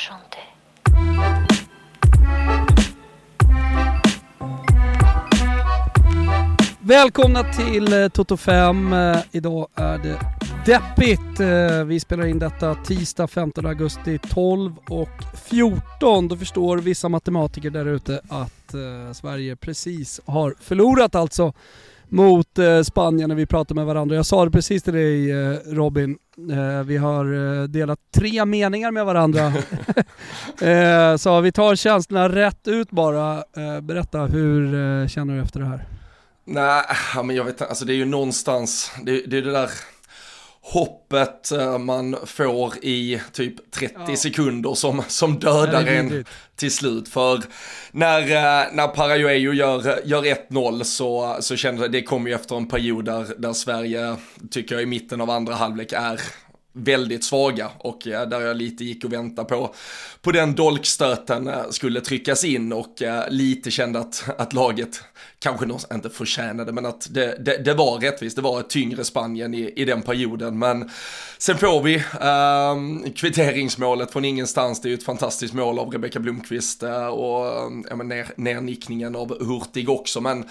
chanter. Välkomna till eh, Toto 5. Eh, idag är det deppigt. Eh, vi spelar in detta tisdag 15 augusti 12 och 14. Då förstår vissa matematiker där ute att eh, Sverige precis har förlorat alltså mot eh, Spanien när vi pratar med varandra. Jag sa det precis till dig eh, Robin. Eh, Vi har eh, delat tre meningar med varandra. Eh, Så vi tar känslorna rätt ut bara. Berätta, hur känner du efter det här? Nej, men jag vet inte, alltså det är ju någonstans, det, det är det där hoppet eh, man får i typ 30 Ja. sekunder som, som dödar Det en till slut. För när, eh, när Paraguayo gör, gör 1-0 så, så kände jag, det kom ju efter en period där, där Sverige, tycker jag i mitten av andra halvlek är väldigt svaga och eh, där jag lite gick och väntade på, på den dolkstöten eh, skulle tryckas in och eh, lite kände att, att laget kanske inte förtjänade men att det, det, det var rättvist, det var ett tyngre Spanien i, i den perioden. Men sen får vi eh, kvitteringsmålet från ingenstans, det är ju ett fantastiskt mål av Rebecka Blomqvist och ja, men ner, nernickningen av Hurtig också. Men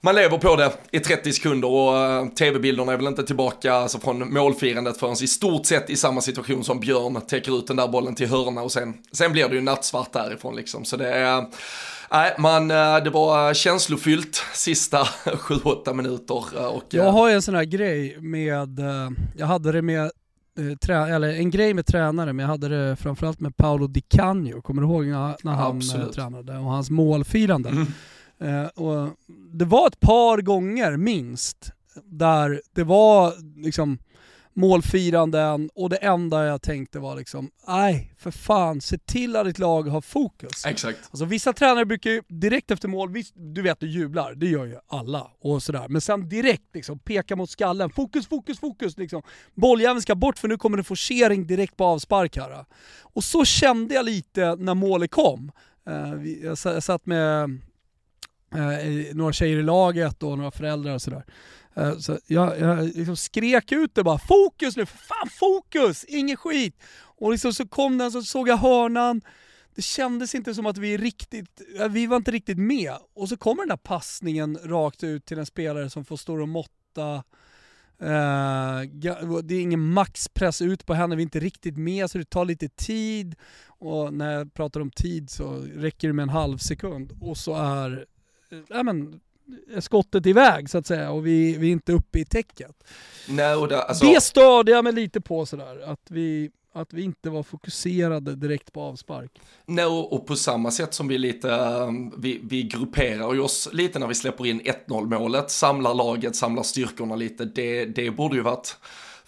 man lever på det i 30 sekunder och tv-bilderna är väl inte tillbaka alltså, från målfirandet förrän i stort sett i samma situation som Björn täcker ut den där bollen till hörna och sen, sen blir det ju nattsvart därifrån liksom. Så det är, nej, man, eh, det var känslofyllt sista 7-8 minuter eh, och Jag eh, har ju en sån här grej med, jag hade det med, trä, eller en grej med tränare, men jag hade det framförallt med Paolo Di Canio, kommer du ihåg när, när han Absolut. tränade och hans målfirande? Mm. Eh, och det var ett par gånger minst där det var liksom målfiranden och det enda jag tänkte var liksom, nej för fan, se till att ditt lag har fokus. exakt. Alltså vissa tränare brukar ju direkt efter mål, visst, du vet du jublar, det gör ju alla och sådär. Men sen direkt liksom peka mot skallen, fokus, fokus, fokus liksom. Bolljäveln ska bort för nu kommer det forcering direkt på avspark här. Och så kände jag lite när målet kom. Eh, jag satt med eh, några tjejer i laget och några föräldrar och sådär. Eh, så jag, jag liksom skrek ut det bara, fokus nu, för fan fokus, ingen skit! Och liksom så kom den, så såg jag hörnan, det kändes inte som att vi riktigt, eh, vi var inte riktigt med. Och så kommer den där passningen rakt ut till en spelare som får stå och måtta. Eh, det är ingen maxpress ut på henne, vi är inte riktigt med så det tar lite tid. Och när jag pratar om tid så räcker det med en halv sekund och så är, ja, men, skottet iväg så att säga och vi, vi är inte uppe i täcket. Nej, och det, alltså, Det störde jag mig lite på sådär, att vi, att vi inte var fokuserade direkt på avspark. Nej, och och på samma sätt som vi lite, um, vi, vi grupperar oss lite när vi släpper in 1-0 målet, samlar laget, samlar styrkorna lite, det, det borde ju varit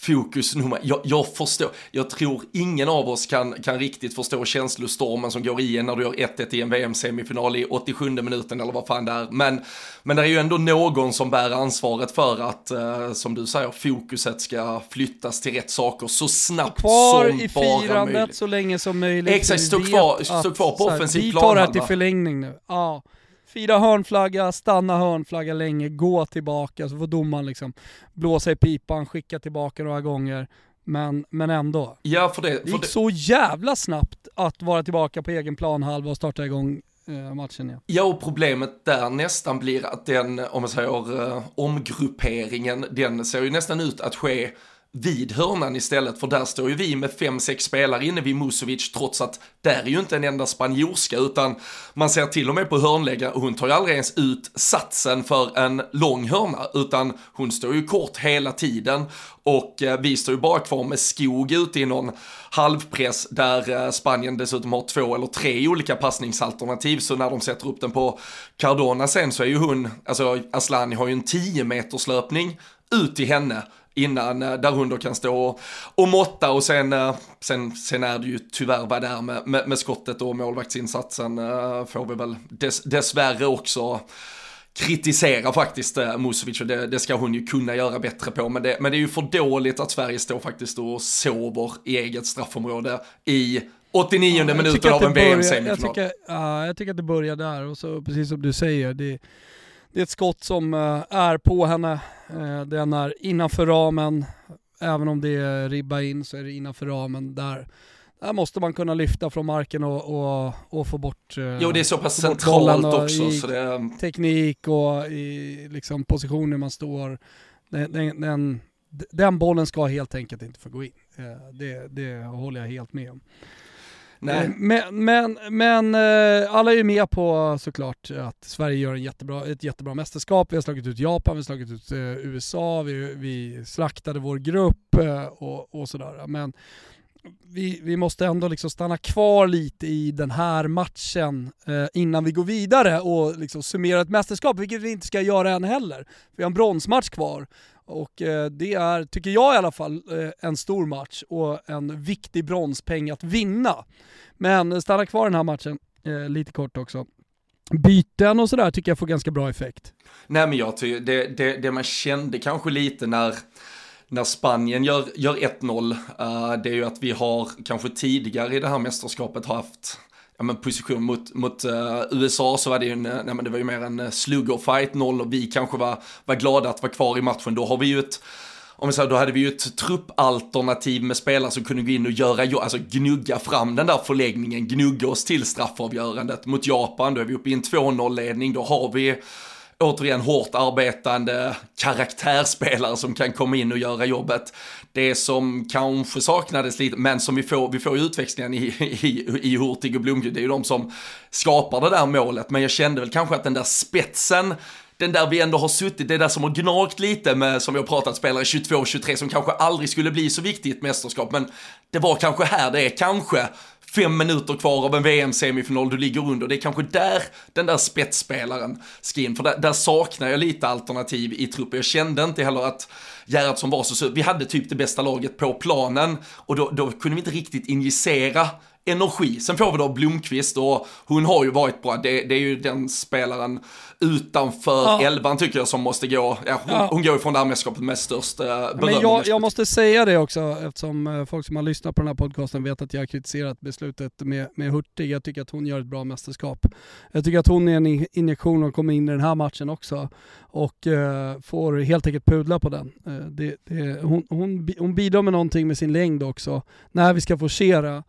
fokus nummer, jag, jag förstår, jag tror ingen av oss kan, kan riktigt förstå känslostormen som går i en när du gör 1-1 i en VM-semifinal i 87 minuten eller vad fan det är, men, men det är ju ändå någon som bär ansvaret för att, eh, som du säger, fokuset ska flyttas till rätt saker så snabbt kvar som i bara firandet möjligt. så länge som möjligt. Exakt, stå kvar- stå kvar på offensiv Vi tar det här till förlängning nu. Ja. Fira hörnflagga, stanna hörnflagga länge, gå tillbaka, så får domaren liksom blåsa i pipan, skicka tillbaka några gånger. Men, men ändå. Ja, för det, Det för gick det, så jävla snabbt att vara tillbaka på egen planhalva och starta igång eh, matchen igen. Ja, och problemet där nästan blir att den, om man säger uh, omgrupperingen, den ser ju nästan ut att ske vid hörnan istället, för där står ju vi med fem, sex spelare inne vid Musovic, trots att där är ju inte en enda spanjorska, utan man ser till och med på hörnläggaren, och hon tar ju aldrig ens ut satsen för en lång hörna, utan hon står ju kort hela tiden, och eh, vi står ju bara kvar med skog ute i någon halvpress, där eh, Spanien dessutom har två eller tre olika passningsalternativ, så när de sätter upp den på Cardona sen så är ju hon, alltså Aslani har ju en 10 meters löpning ut till henne, innan eh, där då kan stå och, måtta. Och sen, eh, sen, sen är det ju tyvärr vad det är med, med, med skottet och målvaktsinsatsen eh, får vi väl dess, dessvärre också kritisera faktiskt Musovic. Och det, det ska hon ju kunna göra bättre på. Men det, men det är ju för dåligt att Sverige står faktiskt och sover i eget straffområde i 89 Jag minuten av en börjar- jag VM-semifinal. tycker, ja, jag tycker att det börjar där. Och så precis som du säger, det, det är ett skott som eh, är på henne, eh, den är innanför ramen, även om det är ribba in så är det innanför ramen där. här måste man kunna lyfta från marken och, och, och få bort eh, Jo, det är så pass centralt också. Så det... Teknik och i liksom, positioner man står. Den, den, den, den bollen ska helt enkelt inte få gå in. Det, det håller jag helt med om. Nej. Eh, men, men, men eh, alla är ju med på såklart att Sverige gör en jättebra, ett jättebra mästerskap. Vi har slagit ut Japan, vi har slagit ut eh, USA, vi, vi slaktade vår grupp och, och sådär. Men vi, vi måste ändå liksom stanna kvar lite i den här matchen eh, innan vi går vidare och liksom summera ett mästerskap, vilket vi inte ska göra än heller. Vi har en bronsmatch kvar och eh, det är, tycker jag i alla fall, eh, en stor match och en viktig bronspeng att vinna. Men stanna kvar den här matchen eh, lite kort också. Byten och sådär tycker jag får ganska bra effekt. Nej men jag tycker, det, det, det man kände kanske lite när när Spanien gör, gör 1-0, uh, eh, det är ju att vi har kanske tidigare i det här mästerskapet haft ja, men position mot, mot uh, USA så var det ju en, eh, nej, men det var ju mer en eh, sluggerfight, 0 och vi kanske var, var glada att vara kvar i matchen. Då har vi ju ett om vi säger, då hade vi ju ett truppalternativ med spelare som kunde gå in och göra, alltså gnugga fram den där förläggningen, gnugga oss till straffavgörandet. Mot Japan, då är vi uppe i en 2-0-ledning, då har vi återigen hårt arbetande karaktärspelare som kan komma in och göra jobbet. Det som kanske saknades lite, men som vi får, vi får ju utväxlingen i, i, i Hurtig och Blomgren, det är ju de som skapar det där målet, men jag kände väl kanske att den där spetsen den där vi ändå har suttit, det där som har gnagt lite med, som vi har pratat, spelare 22-23 som kanske aldrig skulle bli så viktigt i ett mästerskap, men det var kanske här det är, kanske fem minuter kvar av en VM-semifinal, du ligger under. Det är kanske där den där spetsspelaren ska in, för där, där saknar jag lite alternativ i truppen. Jag kände inte heller att Gerhardsson var så, så vi hade typ det bästa laget på planen och då, då kunde vi inte riktigt injicera energi. Sen får vi då Blomqvist och hon har ju varit bra. Det, det är ju den spelaren utanför ja. elvan tycker jag som måste gå. Ja, hon, ja. hon går ju från det här mästerskapet med störst eh, beröm. Men jag, jag, måste säga det också eftersom eh, folk som har lyssnat på den här podcasten vet att jag har kritiserat beslutet med, med Hurtig. Jag tycker att hon gör ett bra mästerskap. Jag tycker att hon är en injektion och kommer in i den här matchen också och uh, får helt enkelt pudla på den. Uh, det, det, hon, hon, hon bidrar med någonting med sin längd också när vi ska forcera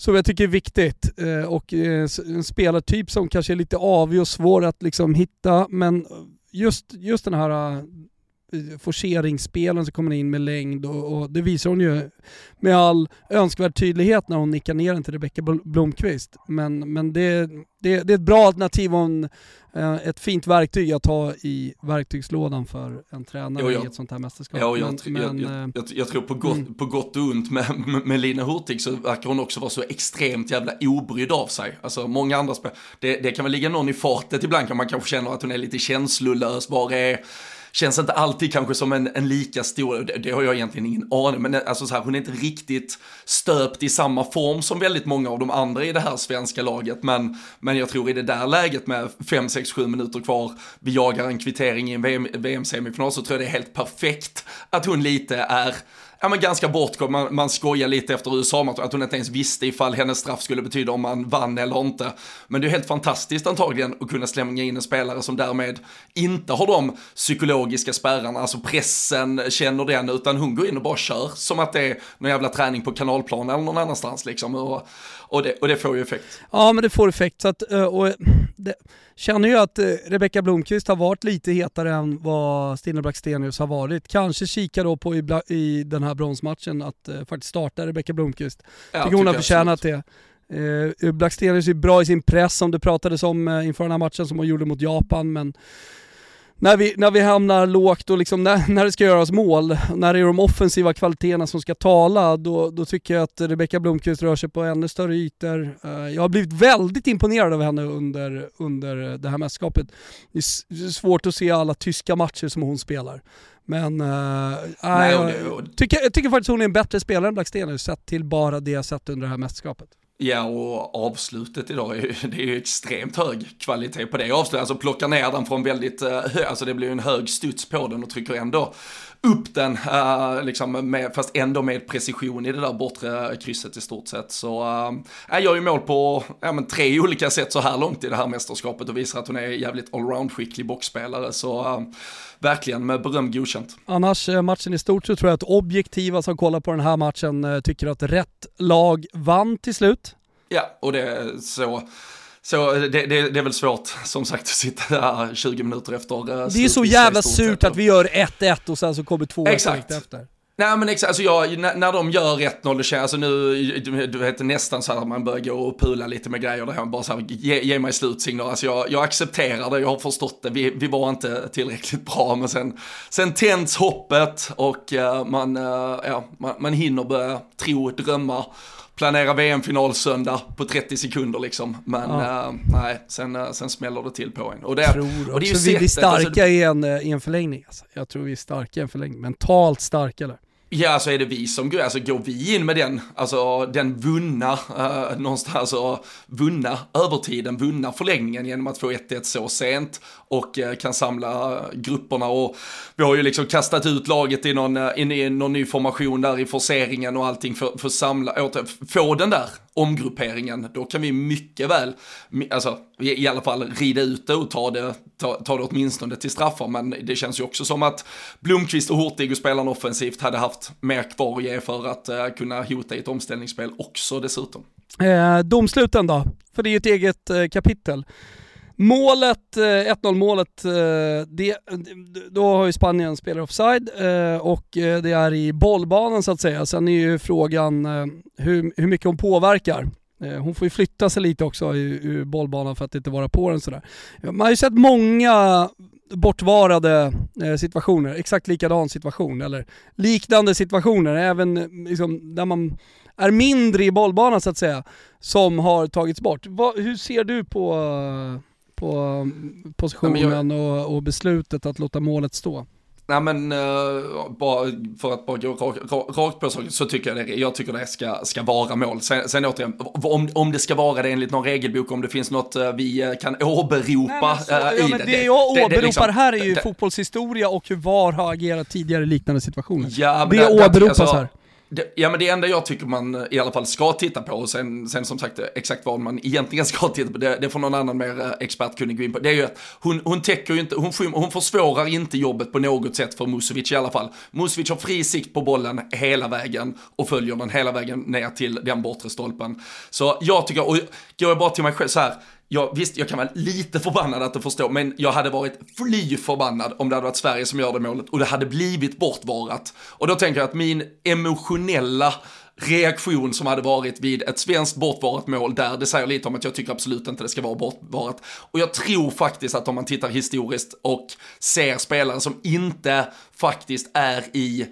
som jag tycker är viktigt. Eh, och eh, en spelartyp som kanske är lite avig och svår att liksom hitta, men just, just den här eh, forceringsspelen som kommer in med längd och, och, det visar hon ju med all önskvärd tydlighet när hon nickar ner den till Rebecka Blomqvist. Men, men det, det, det är ett bra alternativ och en, eh, ett fint verktyg att ha i verktygslådan för en tränare jo, ja. i ett sånt här mästerskap. Ja, jag, men, jag, jag, eh, jag, jag, tror på gott, mm. på gott och ont med, med, med Lina Hurtig så verkar hon också vara så extremt jävla obrydd av sig. Alltså många andra spel, det, det kan väl ligga någon i fartet ibland kan man kanske känna att hon är lite känslolös, var är känns inte alltid kanske som en, en lika stor, det, det, har jag egentligen ingen aning men eh, alltså så här, hon är inte riktigt stöpt i samma form som väldigt många av de andra i det här svenska laget. Men, men jag tror i det där läget med 5, 6, 7 minuter kvar, vi jagar en kvittering i en VM-semifinal VM så tror jag det är helt perfekt att hon lite är ja, men ganska bortkommen. Man, man skojar lite efter USA-matchen, att hon inte ens visste ifall hennes straff skulle betyda om man vann eller inte. Men det är helt fantastiskt antagligen att kunna slänga in en spelare som därmed inte har de psykologiska spärrarna, alltså pressen, känner den, utan hon går in och bara kör som att det är någon jävla träning på kanalplan eller någon annanstans liksom. Och, och, det, och det får ju effekt. Ja, men det får effekt. Så att, eh, och det, känner ju att eh, Rebecka Blomqvist har varit lite hetare än vad Stina Blackstenius har varit. Kanske kika då på i, i den här bronsmatchen att uh, faktiskt starta Rebecka Blomqvist. Ja, tycker hon har förtjänat det. Uh, Blackstenius är bra i sin press som det pratades om uh, inför den här matchen som hon gjorde mot Japan, men när vi, när vi hamnar lågt och liksom när, när det ska göras mål, när det är de offensiva kvaliteterna som ska tala, då, då tycker jag att Rebecka Blomqvist rör sig på ännu större ytor. Uh, jag har blivit väldigt imponerad av henne under, under det här mästerskapet. Det är svårt att se alla tyska matcher som hon spelar. Men uh, Nej, jag, tycker, jag tycker faktiskt hon är en bättre spelare än Blackstenius sett till bara det jag sett under det här mästerskapet. Ja, och avslutet idag är ju, det är ju extremt hög kvalitet på det avslutet. Alltså plockar ner den från väldigt, eh, alltså det blir ju en hög studs på den och trycker ändå upp den, uh, liksom med, fast ändå med precision i det där bortre krysset i stort sett. Så uh, jag gör ju mål på ja, tre olika sätt så här långt i det här mästerskapet och visar att hon är jävligt allround-skicklig boxspelare. Så uh, verkligen med beröm godkänt. Annars matchen i stort så tror jag att objektiva som kollar på den här matchen tycker att rätt lag vann till slut. Ja, och det är så så det, det, det, är väl svårt, som sagt, att sitta där 20 minuter efter. Uh, det är så jävla surt att vi gör 1-1 och sen så kommer 2 direkt efter. Nej men exakt, alltså jag, när, när de gör 1-0, det känns, alltså nu, du vet nästan så här att man börjar gå och pula lite med grejer där, bara så här, ge, ge mig slutsignal, alltså jag, jag accepterar det, jag har förstått det, vi, vi var inte tillräckligt bra, men sen, sen tänds hoppet och uh, man, uh, ja, man, man hinner börja tro, drömma planera VM-final söndag på 30 sekunder liksom. Men ja. äh, nej, sen, äh, sen smäller det till på en. Och det, jag tror och det är ju vi blir starka alltså, i, en, eh, i en förlängning. Alltså. Jag tror vi är starka i en förlängning, mentalt starka där. Ja, så är det vi som går, alltså går vi in med den, alltså den vunna, eh, någonstans, alltså vunna övertiden, vunna förlängningen genom att få 1-1 så sent och eh, kan samla grupperna. Och vi har ju liksom kastat ut laget i någon, eh, i, i någon ny formation där i forceringen och allting för, för samla, åter, få den där omgrupperingen, då kan vi mycket väl, alltså i, alla fall rida ut det och ta det, ta, ta det åtminstone till straffar, men det känns ju också som att Blomqvist och Hurtig och spelarna offensivt hade haft mer kvar att ge för att uh, kunna hota i ett omställningsspel också dessutom. Eh, domsluten då? För det är ju ett eget eh, kapitel. Målet, eh, 1-0 målet, eh, det, då har ju Spanien spelat offside eh, och det är i bollbanan så att säga. Sen är ju frågan hur, hur mycket hon påverkar. Hon får ju flytta sig lite också ur bollbanan för att inte vara på den sådär. Man har ju sett många bortvarade situationer, exakt likadan situation eller liknande situationer, även liksom där man är mindre i bollbanan så att säga, som har tagits bort. hur ser du på på positionen jag... och, och, beslutet att låta målet stå? Nej men uh, bara för att bara gå rakt rak på så, så tycker jag det, jag tycker det ska, ska vara mål. Sen, sen återigen, om, om det ska vara det enligt någon regelbok, om det finns något uh, vi kan åberopa Nej, så, uh, ja, i det. Det jag åberopar det, det liksom, här är ju det, fotbollshistoria och hur VAR har agerat tidigare i liknande situationer. Ja, det, det åberopas alltså, här. Det, ja men det enda jag tycker man eh, i alla fall ska titta på, och sen, sen som sagt eh, exakt vad man egentligen ska titta på, det, det får någon annan mer eh, expert kunna gå in på. Det är ju att hon, hon täcker ju inte, hon, hon försvårar inte jobbet på något sätt för Musovic i alla fall. Musovic har fri sikt på bollen hela vägen och följer den hela vägen ner till den bortre stolpen. Så jag tycker, och går jag bara till mig själv så här, jag, visst, jag kan vara lite förbannad att du förstår, men jag hade varit fly förbannad om det hade varit Sverige som gör det målet och det hade blivit bortvarat. Och då tänker jag att min emotionella reaktion som hade varit vid ett svenskt bortvarat mål där, det säger lite om att jag tycker absolut inte det ska vara bortvarat. Och jag tror faktiskt att om man tittar historiskt och ser spelare som inte faktiskt är i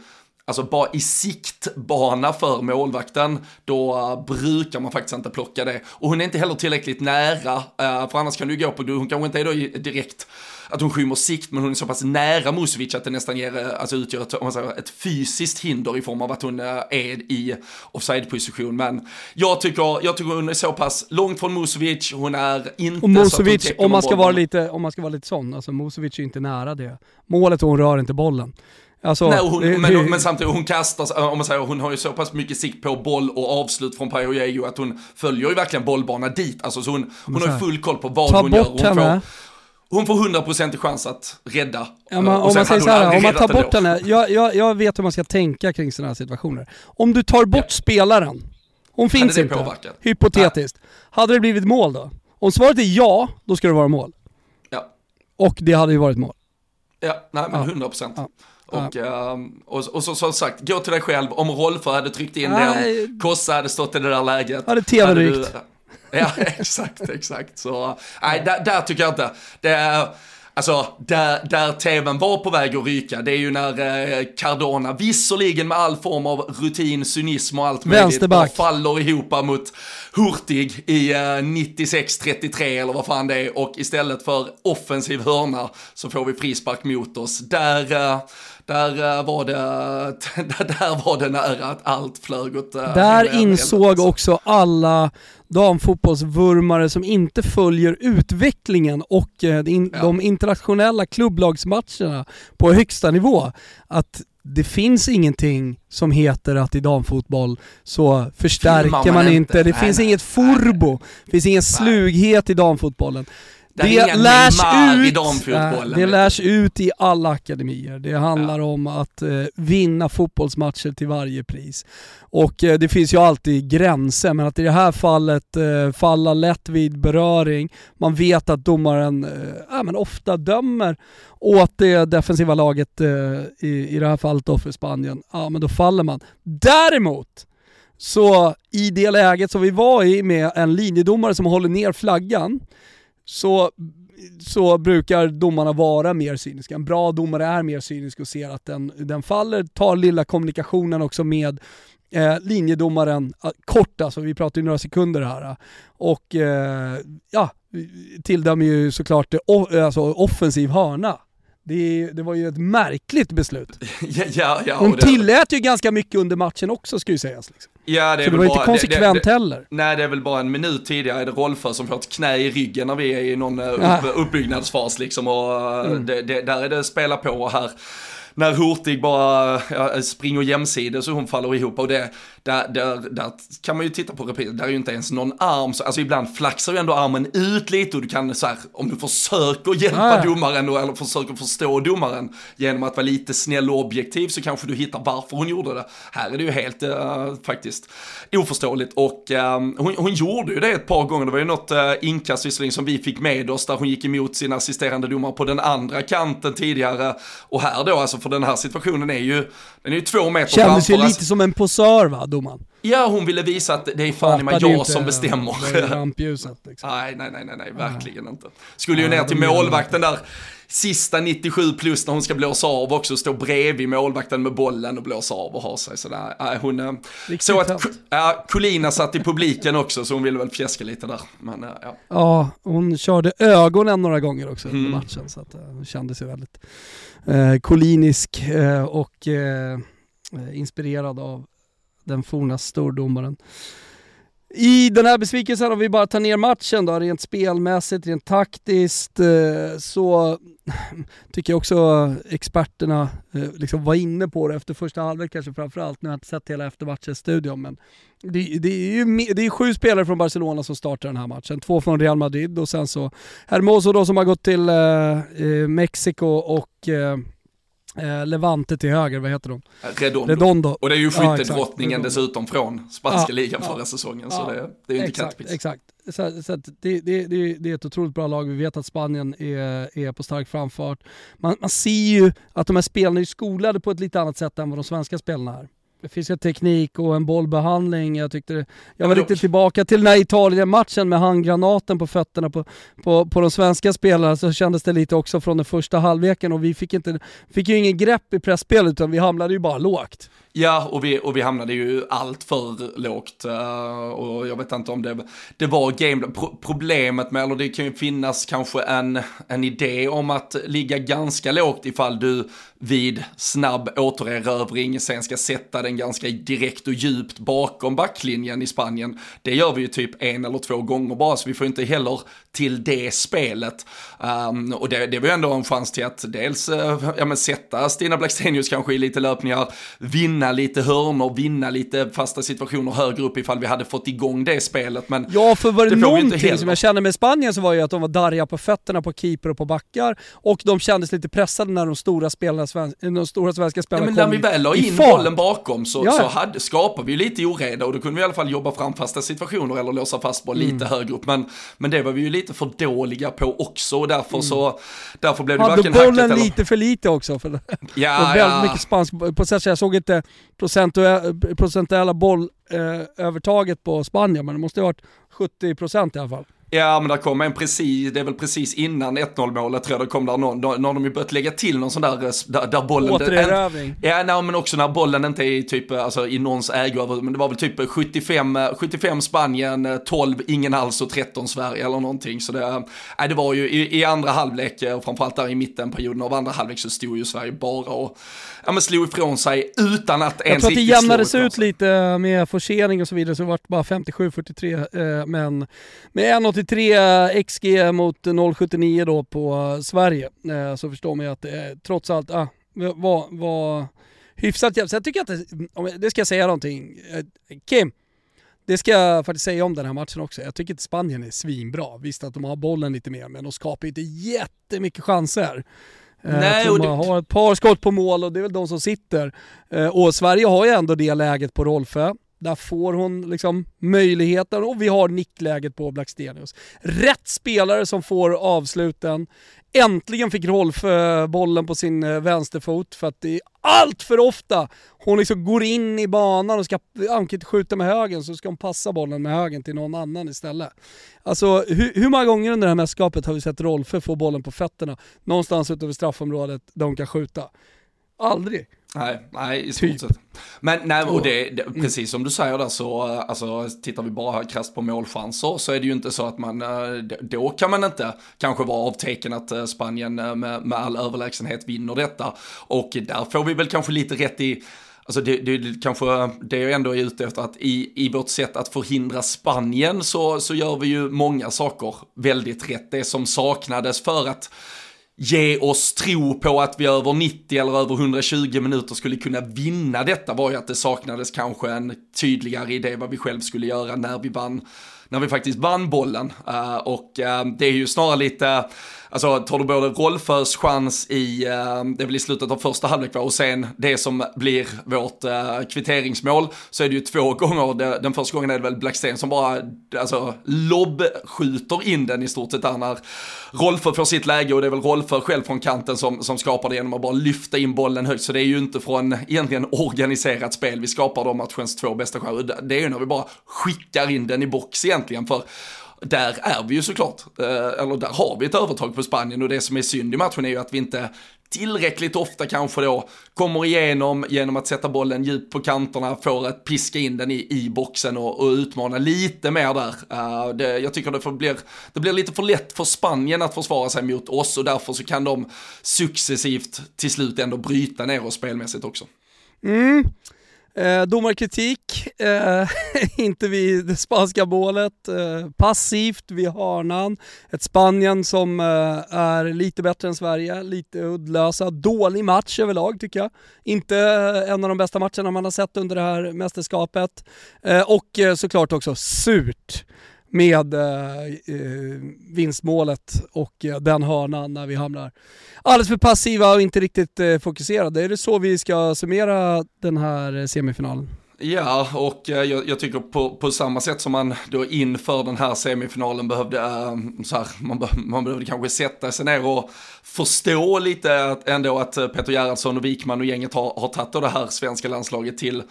alltså bara i siktbana för målvakten, då brukar man faktiskt inte plocka det. Och hon är inte heller tillräckligt nära, eh, för annars kan du gå på, hon kanske inte är då direkt att hon skymmer sikt, men hon är så pass nära Musovic att det nästan ger, eh, alltså utgör ett, om man säger, ett fysiskt hinder i form av att hon är i offside-position. Men jag tycker, jag tycker hon är så pass långt från Musovic, hon är inte och Musovic, så att hon om man ska vara lite, om man ska vara lite sån, alltså Musovic är inte nära det. Målet och hon rör inte bollen. Alltså, Nej, hon, det, men, det, men, samtidigt, hon kastar, om man säger, hon har ju så pass mycket sikt på boll och avslut från Pajo att hon följer ju verkligen bollbana dit. Alltså, så hon, hon har ju full koll på vad hon gör. Hon henne. får, hon får 100% chans att rädda. Ja, man, om man säger så här, om man tar bort henne, jag, jag, jag vet hur man ska tänka kring sådana här situationer. Om du tar bort ja. spelaren, hon finns inte, påverkat? hypotetiskt. Nej. Hade det blivit mål då? Om svaret är ja, då ska det vara mål. Ja. Och det hade ju varit mål. Ja, nej men ja. 100%. Ja. Och, ja. um, och, och så, som sagt, gå till dig själv. Om Rolfö hade tryckt in Nej. den, Kossa hade stått i det där läget. Hade tv-rykt. Ja, exakt, exakt. Så, nej, där, där, tycker jag inte. Det är, alltså, där, där tvn var på väg att ryka, det är ju när eh, Cardona, visserligen med all form av rutin, cynism och allt möjligt, bara faller ihop mot Hurtig i eh, 96-33 eller vad fan det är och istället för offensiv hörna så får vi frispark mot oss. Där, eh, där, eh, var det, där var det nära att allt flög åt eh, Där insåg också alla damfotbollsvurmare som inte följer utvecklingen och eh, de internationella klubblagsmatcherna på högsta nivå att det finns ingenting som heter att i damfotboll så förstärker man, man inte. Det Nej, finns nej. inget furbo, det finns ingen slughet i damfotbollen. Det i damfotbollen, det lärs ut i alla akademier. Det handlar om att eh, vinna fotbollsmatcher till varje pris. Och eh, det finns ju alltid gränser, men att i det här fallet eh, falla lätt vid beröring, man vet att domaren eh, ja, men ofta dömer åt det defensiva laget eh, i, i det här fallet då för Spanien, ja men då faller man. Däremot så i det läget som vi var i med en linjedomare som håller ner flaggan, så, så brukar domarna vara mer cyniska. En bra domare är mer cynisk och ser att den, den faller, tar lilla kommunikationen också med eh, linjedomaren, eh, kort alltså, vi pratar ju några sekunder här. Och eh, ja, tilldömer ju såklart eh, o- alltså, offensiv hörna. Det, det var ju ett märkligt beslut. Ja, ja, ja, Hon det- tillät ju ganska mycket under matchen också ska ju sägas. Liksom. Ja, det är Så det var inte bara- konsekvent det, det, heller. Nej, det är väl bara en minut tidigare är det Rolfö som får ett knä i ryggen när vi är i någon eh, upp. Mm. uppbyggnadsfas liksom. Och eh, det, där är det spela på och här. När Hurtig bara ja, springer jämsides och hon faller ihop och det, där, där, där kan man ju titta på repris, där är ju inte ens någon arm, så, alltså ibland flaxar ju ändå armen ut lite och du kan så här, om du försöker hjälpa Ja. domaren och, eller försöker förstå domaren genom att vara lite snäll och objektiv så kanske du hittar varför hon gjorde det. Här är det ju helt eh, faktiskt oförståeligt och eh, hon, hon gjorde ju det ett par gånger, det var ju något uh, inkast visserligen som vi fick med oss där hon gick emot sin assisterande domare på den andra kanten tidigare och här då alltså för den här situationen är ju, den är ju två meter Kändes ju framför. lite som en posör va, domaren? Ja, hon ville visa att det är fan i mig jag som bestämmer. det i rampljuset. Liksom. Nej, nej, nej, nej, nej, verkligen inte. Skulle ju ner till målvakten där, sista 97 plus när hon ska blåsa av också, stå bredvid målvakten med bollen och blåsa av och ha sig sådär. Nej, hon, Riktigt så att ja, Colina satt i publiken också så hon ville väl fjäska lite där. Men eh, ja. Ja, hon körde ögonen några gånger också under Mm. matchen så att eh, hon kände sig väldigt eh, kolinisk eh, och eh, inspirerad av den forna stordomaren. I den här besvikelsen, om vi bara tar ner matchen då, rent spelmässigt, rent taktiskt, eh, så tycker jag också experterna eh, liksom var inne på det efter första halvlek kanske framförallt. Nu har jag inte sett hela eftermatchen-studion men det, det är ju det är sju spelare från Barcelona som startar den här matchen. Två från Real Madrid och sen så Hermoso då som har gått till eh, eh Mexiko och eh, eh, Levante till höger, vad heter de? Redondo. Redondo. Och det är ju Ja, skyttedrottningen Redondo. dessutom från spanska Ja, ligan ja, förra säsongen. ja. Så det, det är ju inte Exakt, kattpiss. exakt. Så, så det, det, det är ett otroligt bra lag. Vi vet att Spanien är, är på stark framfart. Man, man ser ju att de här spelarna är skolade på ett lite annat sätt än vad de svenska spelarna är. Det finns en teknik och en bollbehandling. Jag, tyckte det, jag var riktigt tillbaka till den här Italien-matchen med handgranaten på fötterna på, på, på de svenska spelarna. Så kändes det lite också från den första halvleken och vi fick, inte, fick ju ingen grepp i pressspelet utan vi hamnade ju bara lågt. Ja, och vi, och vi hamnade ju allt för lågt. Eh, och jag vet inte om det, det var game... Pro, problemet med, eller det kan ju finnas kanske en, en idé om att ligga ganska lågt ifall du vid snabb återerövring sen ska sätta den ganska direkt och djupt bakom backlinjen i Spanien. Det gör vi ju typ en eller två gånger bara, så vi får inte heller till det spelet. Um, och det, det var ju ändå en chans till att dels uh, ja, men sätta Stina Blackstenius kanske i lite löpningar, vinna lite hörnor, vinna lite fasta situationer högre upp ifall vi hade fått igång det spelet. Men Ja, för var det, Det någonting som jag kände med Spanien så var ju att de var darriga på fötterna på keeper och på backar och de kändes lite pressade när de stora, spelarna, de stora svenska Ja, spelarna men när kom vi väl la in bollen bakom så, Ja, så ja. hade, skapade vi lite oreda och då kunde vi i alla fall jobba fram fasta situationer eller låsa fast boll Mm. lite högre upp. Men, men det var vi ju lite för dåliga på också och därför så därför blev det Mm. Hade varken bollen eller... lite för lite också. För det Ja, var väldigt ja. mycket spansk process. Jag såg inte procentuella bollövertaget eh, på Spanien men det måste ha varit 70% i alla fall. Ja, men där kom en precis, det är väl precis innan 1-0 målet tror jag, det kom där någon, då, när de ju börjat lägga till någon sån där, eh, där, där bollen... Återerövring. Ja, nej, men också när bollen inte är i typ, eh, alltså i någons ägo, men det var väl typ 75, eh, 75 Spanien, eh, 12 ingen alls och 13 Sverige eller någonting. Så det, nej, det var ju i, i andra halvlek, och framförallt där i mitten perioden av andra halvlek så stod ju Sverige bara och ja, men slog ifrån sig utan att Jag ens tror att det jämnades ut lite med forcering och så vidare, så det vart bara 57-43. Eh, men med 1,83 XG mot 0,79 då på eh, Sverige, eh, så förstår man ju att det eh, trots allt ah, var, var hyfsat jämnt. Sen tycker jag att, det, det ska jag säga någonting. Eh, Kim, det ska jag faktiskt säga om den här matchen också. Jag tycker att Spanien är svinbra. Visst att de har bollen lite mer, men de skapar inte jättemycket chanser. Eh, Nej, det- man har ett par skott på mål och det är väl de som sitter. Eh, Och Sverige har ju ändå det läget på Rolfö. Där får hon liksom möjligheten och vi har nickläget på Blackstenius. Rätt spelare som får avsluten. Äntligen fick Rolfö eh, bollen på sin eh, vänsterfot för att det är allt för ofta hon liksom går in i banan och ska, hon kan inte skjuta med högen så ska hon passa bollen med högen till någon annan istället. Alltså hur, hur många gånger under det här mästerskapet har vi sett Rolfö få bollen på fötterna någonstans utöver straffområdet där hon kan skjuta? Aldrig. Nej, nej i stort Typ. sett. Men nej, och det, det, precis som du säger där så, eh, alltså tittar vi bara krasst på målchanser så är det ju inte så att man, eh, då kan man inte kanske vara avteken att eh, Spanien med, med all överlägsenhet vinner detta. Och där får vi väl kanske lite rätt i, Alltså det, det, det kanske det jag ändå är ute efter att i, i vårt sätt att förhindra Spanien så, så gör vi ju många saker väldigt rätt. Det som saknades för att ge oss tro på att vi över 90 eller över 120 minuter skulle kunna vinna detta var ju att det saknades kanske en tydligare idé vad vi själv skulle göra när vi vann när vi faktiskt vann bollen. Uh, och uh, det är ju snarare lite, alltså tar du både Rolfös chans i, eh, det är väl i slutet av första halvlek va, och sen det som blir vårt eh, kvitteringsmål, så är det ju två gånger, den första gången är det väl Blacksten som bara, alltså lobbskjuter in den i stort sett där när Rolfö får sitt läge och det är väl Rolfö själv från kanten som, som skapar det genom att bara lyfta in bollen högt. Så det är ju inte från egentligen organiserat spel vi skapar de matchens två bästa chanser. Det är ju när vi bara skickar in den i box egentligen. För där är vi ju såklart, eh, eller där har vi ett övertag på Spanien och det som är synd i matchen är ju att vi inte tillräckligt ofta kanske då kommer igenom genom att sätta bollen djupt på kanterna, får att piska in den i, i boxen och, och utmana lite mer där. Uh, det, jag tycker det, får, blir, det blir lite för lätt för Spanien att försvara sig mot oss och därför så kan de successivt till slut ändå bryta ner oss spelmässigt också. Mm. Eh, domarkritik, eh, inte vid det spanska målet. Eh, passivt vid hörnan. Ett Spanien som eh, är lite bättre än Sverige, lite uddlösa. Dålig match överlag tycker jag. Inte eh, en av de bästa matcherna man har sett under det här mästerskapet. Eh, och eh, såklart också surt med eh, eh, vinstmålet och eh, den hörnan när vi hamnar alldeles för passiva och inte riktigt eh, fokuserade. Är det så vi ska summera den här eh, semifinalen? Ja, och eh, jag, jag tycker på, på samma sätt som man då inför den här semifinalen behövde, så här, man, be, man behövde kanske sätta sig ner och förstå lite att, ändå att Peter Gerhardsson och Wikman och gänget har, har tagit det här svenska landslaget till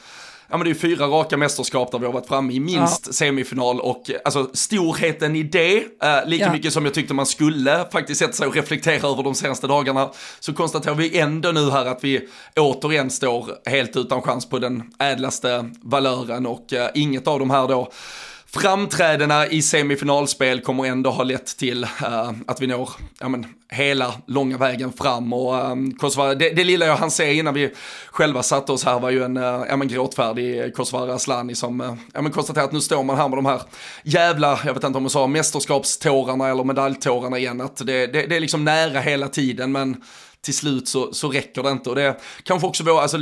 Ja men det är fyra raka mästerskap där vi har varit framme i minst ja. semifinal och alltså storheten i det, eh, lika ja. mycket som jag tyckte man skulle faktiskt sätta sig och reflektera över de senaste dagarna, så konstaterar vi ändå nu här att vi återigen står helt utan chans på den ädlaste valören och eh, inget av de här då framträdena i semifinalspel kommer ändå ha lett till uh, att vi når ja, men, hela långa vägen fram. Och, um, Kosovare, det, det lilla jag hann se innan vi själva satte oss här var ju en uh, ja, men, gråtfärdig Kosovare Asllani som uh, ja, men, konstaterar att nu står man här med de här jävla, jag vet inte om man sa mästerskapstårarna eller medaljtårarna igen. Att det, det, det är liksom nära hela tiden men till slut så, så räcker det inte. Och det kanske också var alltså,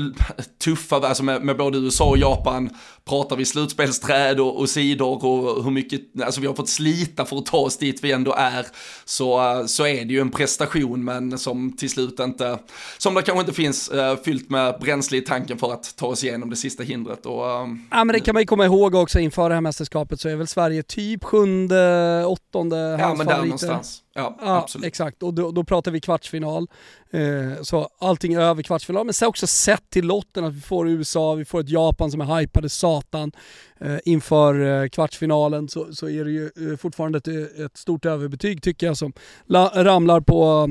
tuffa, alltså med, med både USA och Japan pratar vi slutspelsträd och, och sidor och hur mycket, alltså vi har fått slita för att ta oss dit vi ändå är. Så, så är det ju en prestation men som till slut inte, som det kanske inte finns uh, fyllt med bränsle i tanken för att ta oss igenom det sista hindret. Och, uh, ja men det kan man ju komma ihåg också inför det här mästerskapet så är väl Sverige typ sjunde, åttonde Ja men där någonstans. Ja, ja absolut. exakt. Och då, då pratar vi kvartsfinal. Eh, så allting över kvartsfinal. Men sen också sett till lotten att vi får USA, vi får ett Japan som är hypade satan eh, inför eh, kvartsfinalen så, så är det ju eh, fortfarande ett, ett stort överbetyg tycker jag som la, ramlar på,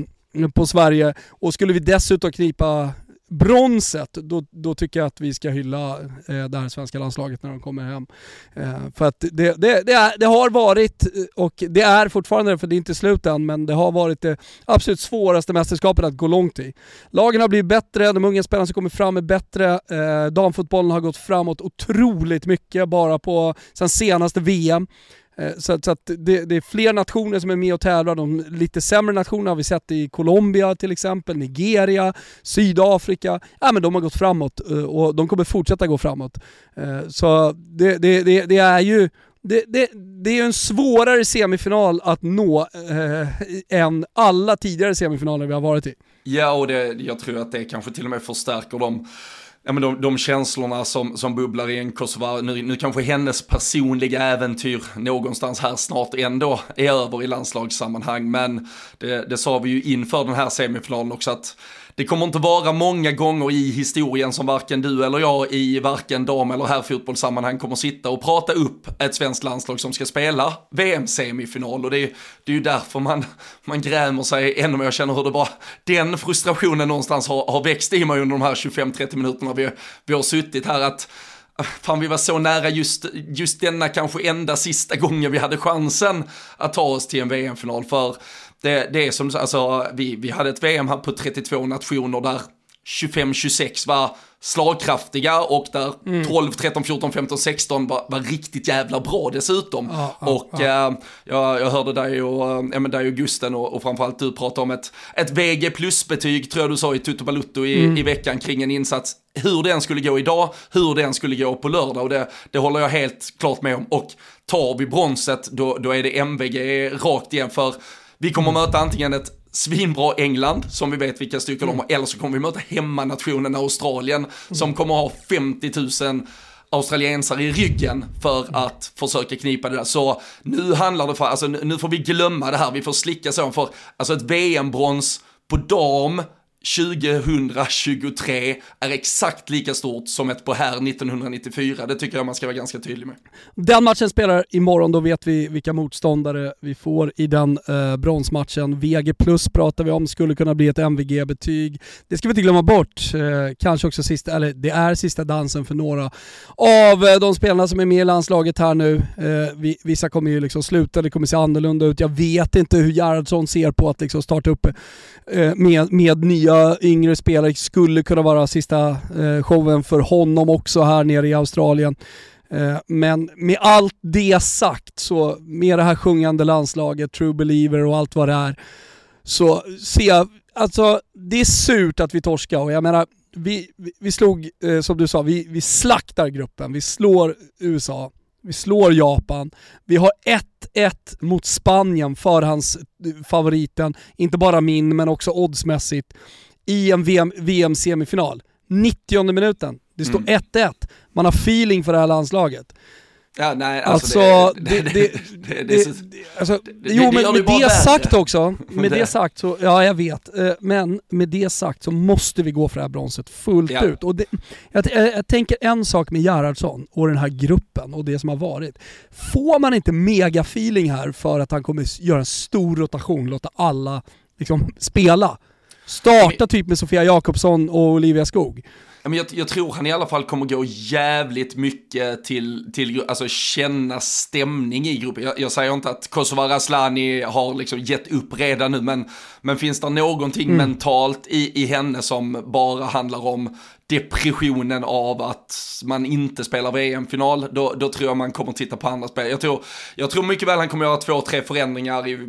på Sverige. Och skulle vi dessutom knipa bronset, då, då tycker jag att vi ska hylla eh, det här svenska landslaget när de kommer hem. Eh, för att det, det, det, är, det har varit, eh, och det är fortfarande, för det är inte slut än, men det har varit det absolut svåraste mästerskapet att gå långt i. Lagen har blivit bättre, de unga spelarna som kommer fram är bättre, eh, damfotbollen har gått framåt otroligt mycket bara på sen senaste VM. Eh, så, så att det, det, är fler nationer som är med och tävlar. De lite sämre nationerna har vi sett i Colombia till exempel, Nigeria, Sydafrika. Ja, men de har gått framåt eh, och de kommer fortsätta gå framåt. Eh, så det, det, det, det är ju det, det, det, är en svårare semifinal att nå eh, än alla tidigare semifinaler vi har varit i. Ja, och det, jag tror att det kanske till och med förstärker dem ja, men de, de känslorna som, som bubblar i en Kosova, nu, nu kanske hennes personliga äventyr någonstans här snart ändå är över i landslagssammanhang, men det, det sa vi ju inför den här semifinalen också att det kommer inte vara många gånger i historien som varken du eller jag i varken dam eller herrfotbollssammanhang kommer sitta och prata upp ett svenskt landslag som ska spela VM-semifinal och det är, det är ju därför man, man grämer sig ännu mer. Jag känner hur det bara, den frustrationen någonstans har, har växt i mig under de här 25-30 minuterna vi, vi har suttit här att Fan vi var så nära just, just denna kanske enda sista gången vi hade chansen att ta oss till en VM-final för det, det är som, alltså vi, vi hade ett VM här på 32 nationer där 25-26 var slagkraftiga och där mm. 12, 13, 14, 15, 16 var, var riktigt jävla bra dessutom. Ja, ja, och ja. Eh, jag, jag hörde dig och, äh, men dig och Gusten och, och framförallt du prata om ett, ett VG plus-betyg tror jag du sa i Tutu Balutto i, mm. i veckan kring en insats. Hur den skulle gå idag, hur den skulle gå på lördag och det, det håller jag helt klart med om. Och tar vi bronset då, då är det MVG rakt igen för vi kommer mm. möta antingen ett svinbra England, som vi vet vilka styrkor mm. de har, eller så kommer vi möta hemmanationen Australien, mm. som kommer ha 50 000 australiensare i ryggen för mm. att försöka knipa det där. Så nu handlar det för, alltså nu får vi glömma det här, vi får slicka så för, alltså ett VM-brons på dam 2023 är exakt lika stort som ett på här 1994. Det tycker jag man ska vara ganska tydlig med. Den matchen spelar imorgon, då vet vi vilka motståndare vi får i den eh, bronsmatchen. VG plus pratar vi om, skulle kunna bli ett MVG-betyg. Det ska vi inte glömma bort. Eh, kanske också sista, eller det är sista dansen för några av eh, de spelarna som är med i landslaget här nu. Eh, vi, vissa kommer ju liksom sluta, det kommer se annorlunda ut. Jag vet inte hur Gerhardsson ser på att liksom starta upp eh, med, med nya yngre spelare skulle kunna vara sista eh, showen för honom också här nere i Australien. Eh, men med allt det sagt, så med det här sjungande landslaget, True Believer och allt vad det är, så ser jag, alltså det är surt att vi torskar och jag menar, vi, vi, vi slog, eh, som du sa, vi, vi slaktar gruppen, vi slår USA, vi slår Japan. Vi har 1-1 mot Spanien, förhandsfavoriten. Eh, Inte bara min, men också oddsmässigt i en VM-semifinal. 90 minuten. Det står 1-1. Mm. Man har feeling för det här landslaget. Ja, nej, alltså, alltså det, det, det, alltså, Jo men med det sagt också, med det sagt så, ja jag vet, eh, men med det sagt så måste vi gå för det här bronset fullt ja. ut. Och jag, jag, tänker en sak med Gerhardsson och den här gruppen och det som har varit. Får man inte mega-feeling här för att han kommer göra en stor rotation, låta alla liksom spela, Starta typ med Sofia Jakobsson och Olivia Skog. jag, jag, tror han i alla fall kommer gå jävligt mycket till, till alltså känna stämning i gruppen. Jag, jag säger inte att Kosova Raslani har liksom gett upp redan nu, men, men finns det någonting mm. mentalt i, i henne som bara handlar om depressionen av att man inte spelar VM-final, då, då tror jag man kommer titta på andra spel. Jag tror, jag tror mycket väl han kommer göra två, tre förändringar i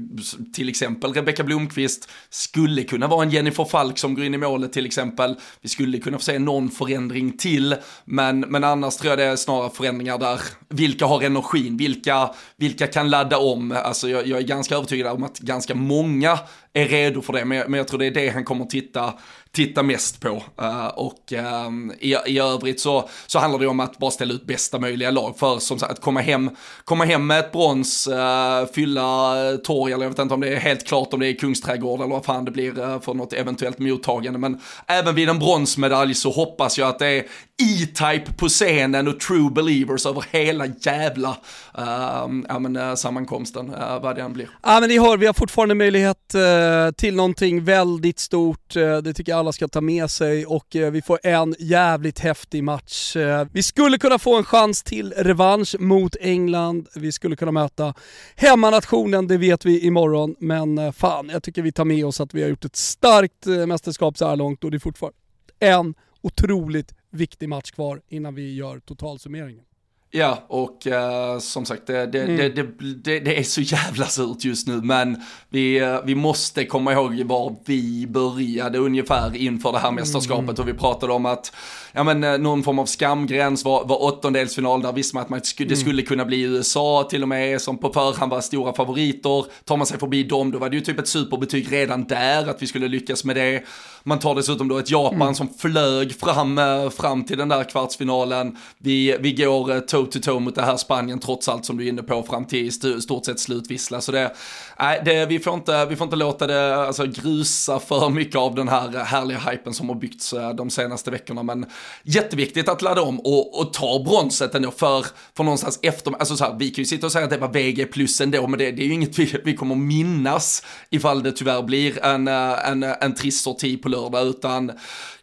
till exempel Rebecka Blomqvist skulle kunna vara en Jennifer Falk som går in i målet till exempel. Vi skulle kunna få se någon förändring till, men, men annars tror jag det är snarare förändringar där vilka har energin, vilka, vilka kan ladda om. Alltså jag, jag är ganska övertygad om att ganska många är redo för det, men jag, men jag tror det är det han kommer titta titta mest på. Uh, och um, i, i övrigt så, så handlar det om att bara ställa ut bästa möjliga lag för som sagt att komma hem, komma hem med ett brons, uh, fylla torg eller jag vet inte om det är helt klart om det är Kungsträdgård eller vad fan det blir för något eventuellt mottagande. Men även vid en bronsmedalj så hoppas jag att det är E-Type på scenen och True Believers över hela jävla Ehm, ja, men, eh, sammankomsten, eh, vad det än blir. Ja men ni hör, vi har fortfarande möjlighet eh, till någonting väldigt stort, det tycker jag alla ska ta med sig och vi får en jävligt häftig match. Vi skulle kunna få en chans till revansch mot England, vi skulle kunna möta hemmanationen, det vet vi imorgon, men fan jag tycker vi tar med oss att vi har gjort ett starkt mästerskap så här långt och det är fortfarande en otroligt viktig match kvar innan vi gör totalsummeringen. Ja, och uh, som sagt, det, det, mm. det, det, är så jävla surt just nu, men vi, uh, vi måste komma ihåg var vi började ungefär inför det här mästerskapet mm. och vi pratade om att ja, men, uh, någon form av skamgräns var, var åttondelsfinal, där visste man att man skulle, mm. det skulle kunna bli USA till och med, som på förhand var stora favoriter. Tar man sig förbi dem, då var det ju typ ett superbetyg redan där, att vi skulle lyckas med det. Man tar dessutom då ett Japan mm. som flög fram, fram till den där kvartsfinalen. Vi, vi går toe to toe mot det här Spanien trots allt som du är inne på fram till i stort sett slutvissla. Så det, nej, det, vi, får inte, vi får inte låta det alltså, grusa för mycket av den här härliga hypen som har byggts eh, de senaste veckorna. Men jätteviktigt att ladda om och, och ta bronset ändå för, för någonstans efter, alltså så här, vi kan ju sitta och säga att det var VG plus ändå, men det, det är ju inget vi, vi kommer minnas ifall det tyvärr blir en, en, en, en trist sorti på lördag, utan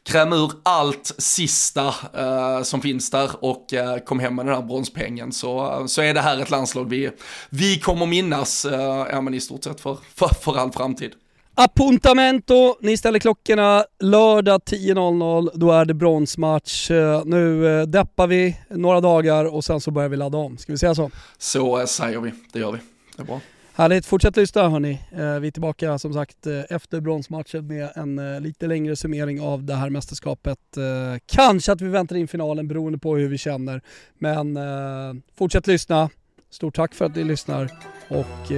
kräm ur allt sista uh, som finns där och uh, kom hem med den här bronspengen så, uh, så är det här ett landslag vi, vi kommer minnas uh, ja, men i stort sett för, för, för all framtid. Appuntamento, ni ställer klockorna lördag 10.00, då är det bronsmatch. Nu deppar vi några dagar och sen så börjar vi ladda om. Ska vi säga så? Så säger vi, det gör vi. Det är bra. Härligt, fortsätt lyssna hörni. Eh, vi är tillbaka som sagt eh, efter bronsmatchen med en eh, lite längre summering av det här mästerskapet. Kanske att vi väntar in finalen beroende på hur vi känner. Men fortsätt lyssna. Stort tack för att ni lyssnar och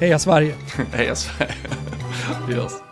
heja Sverige! heja Sverige!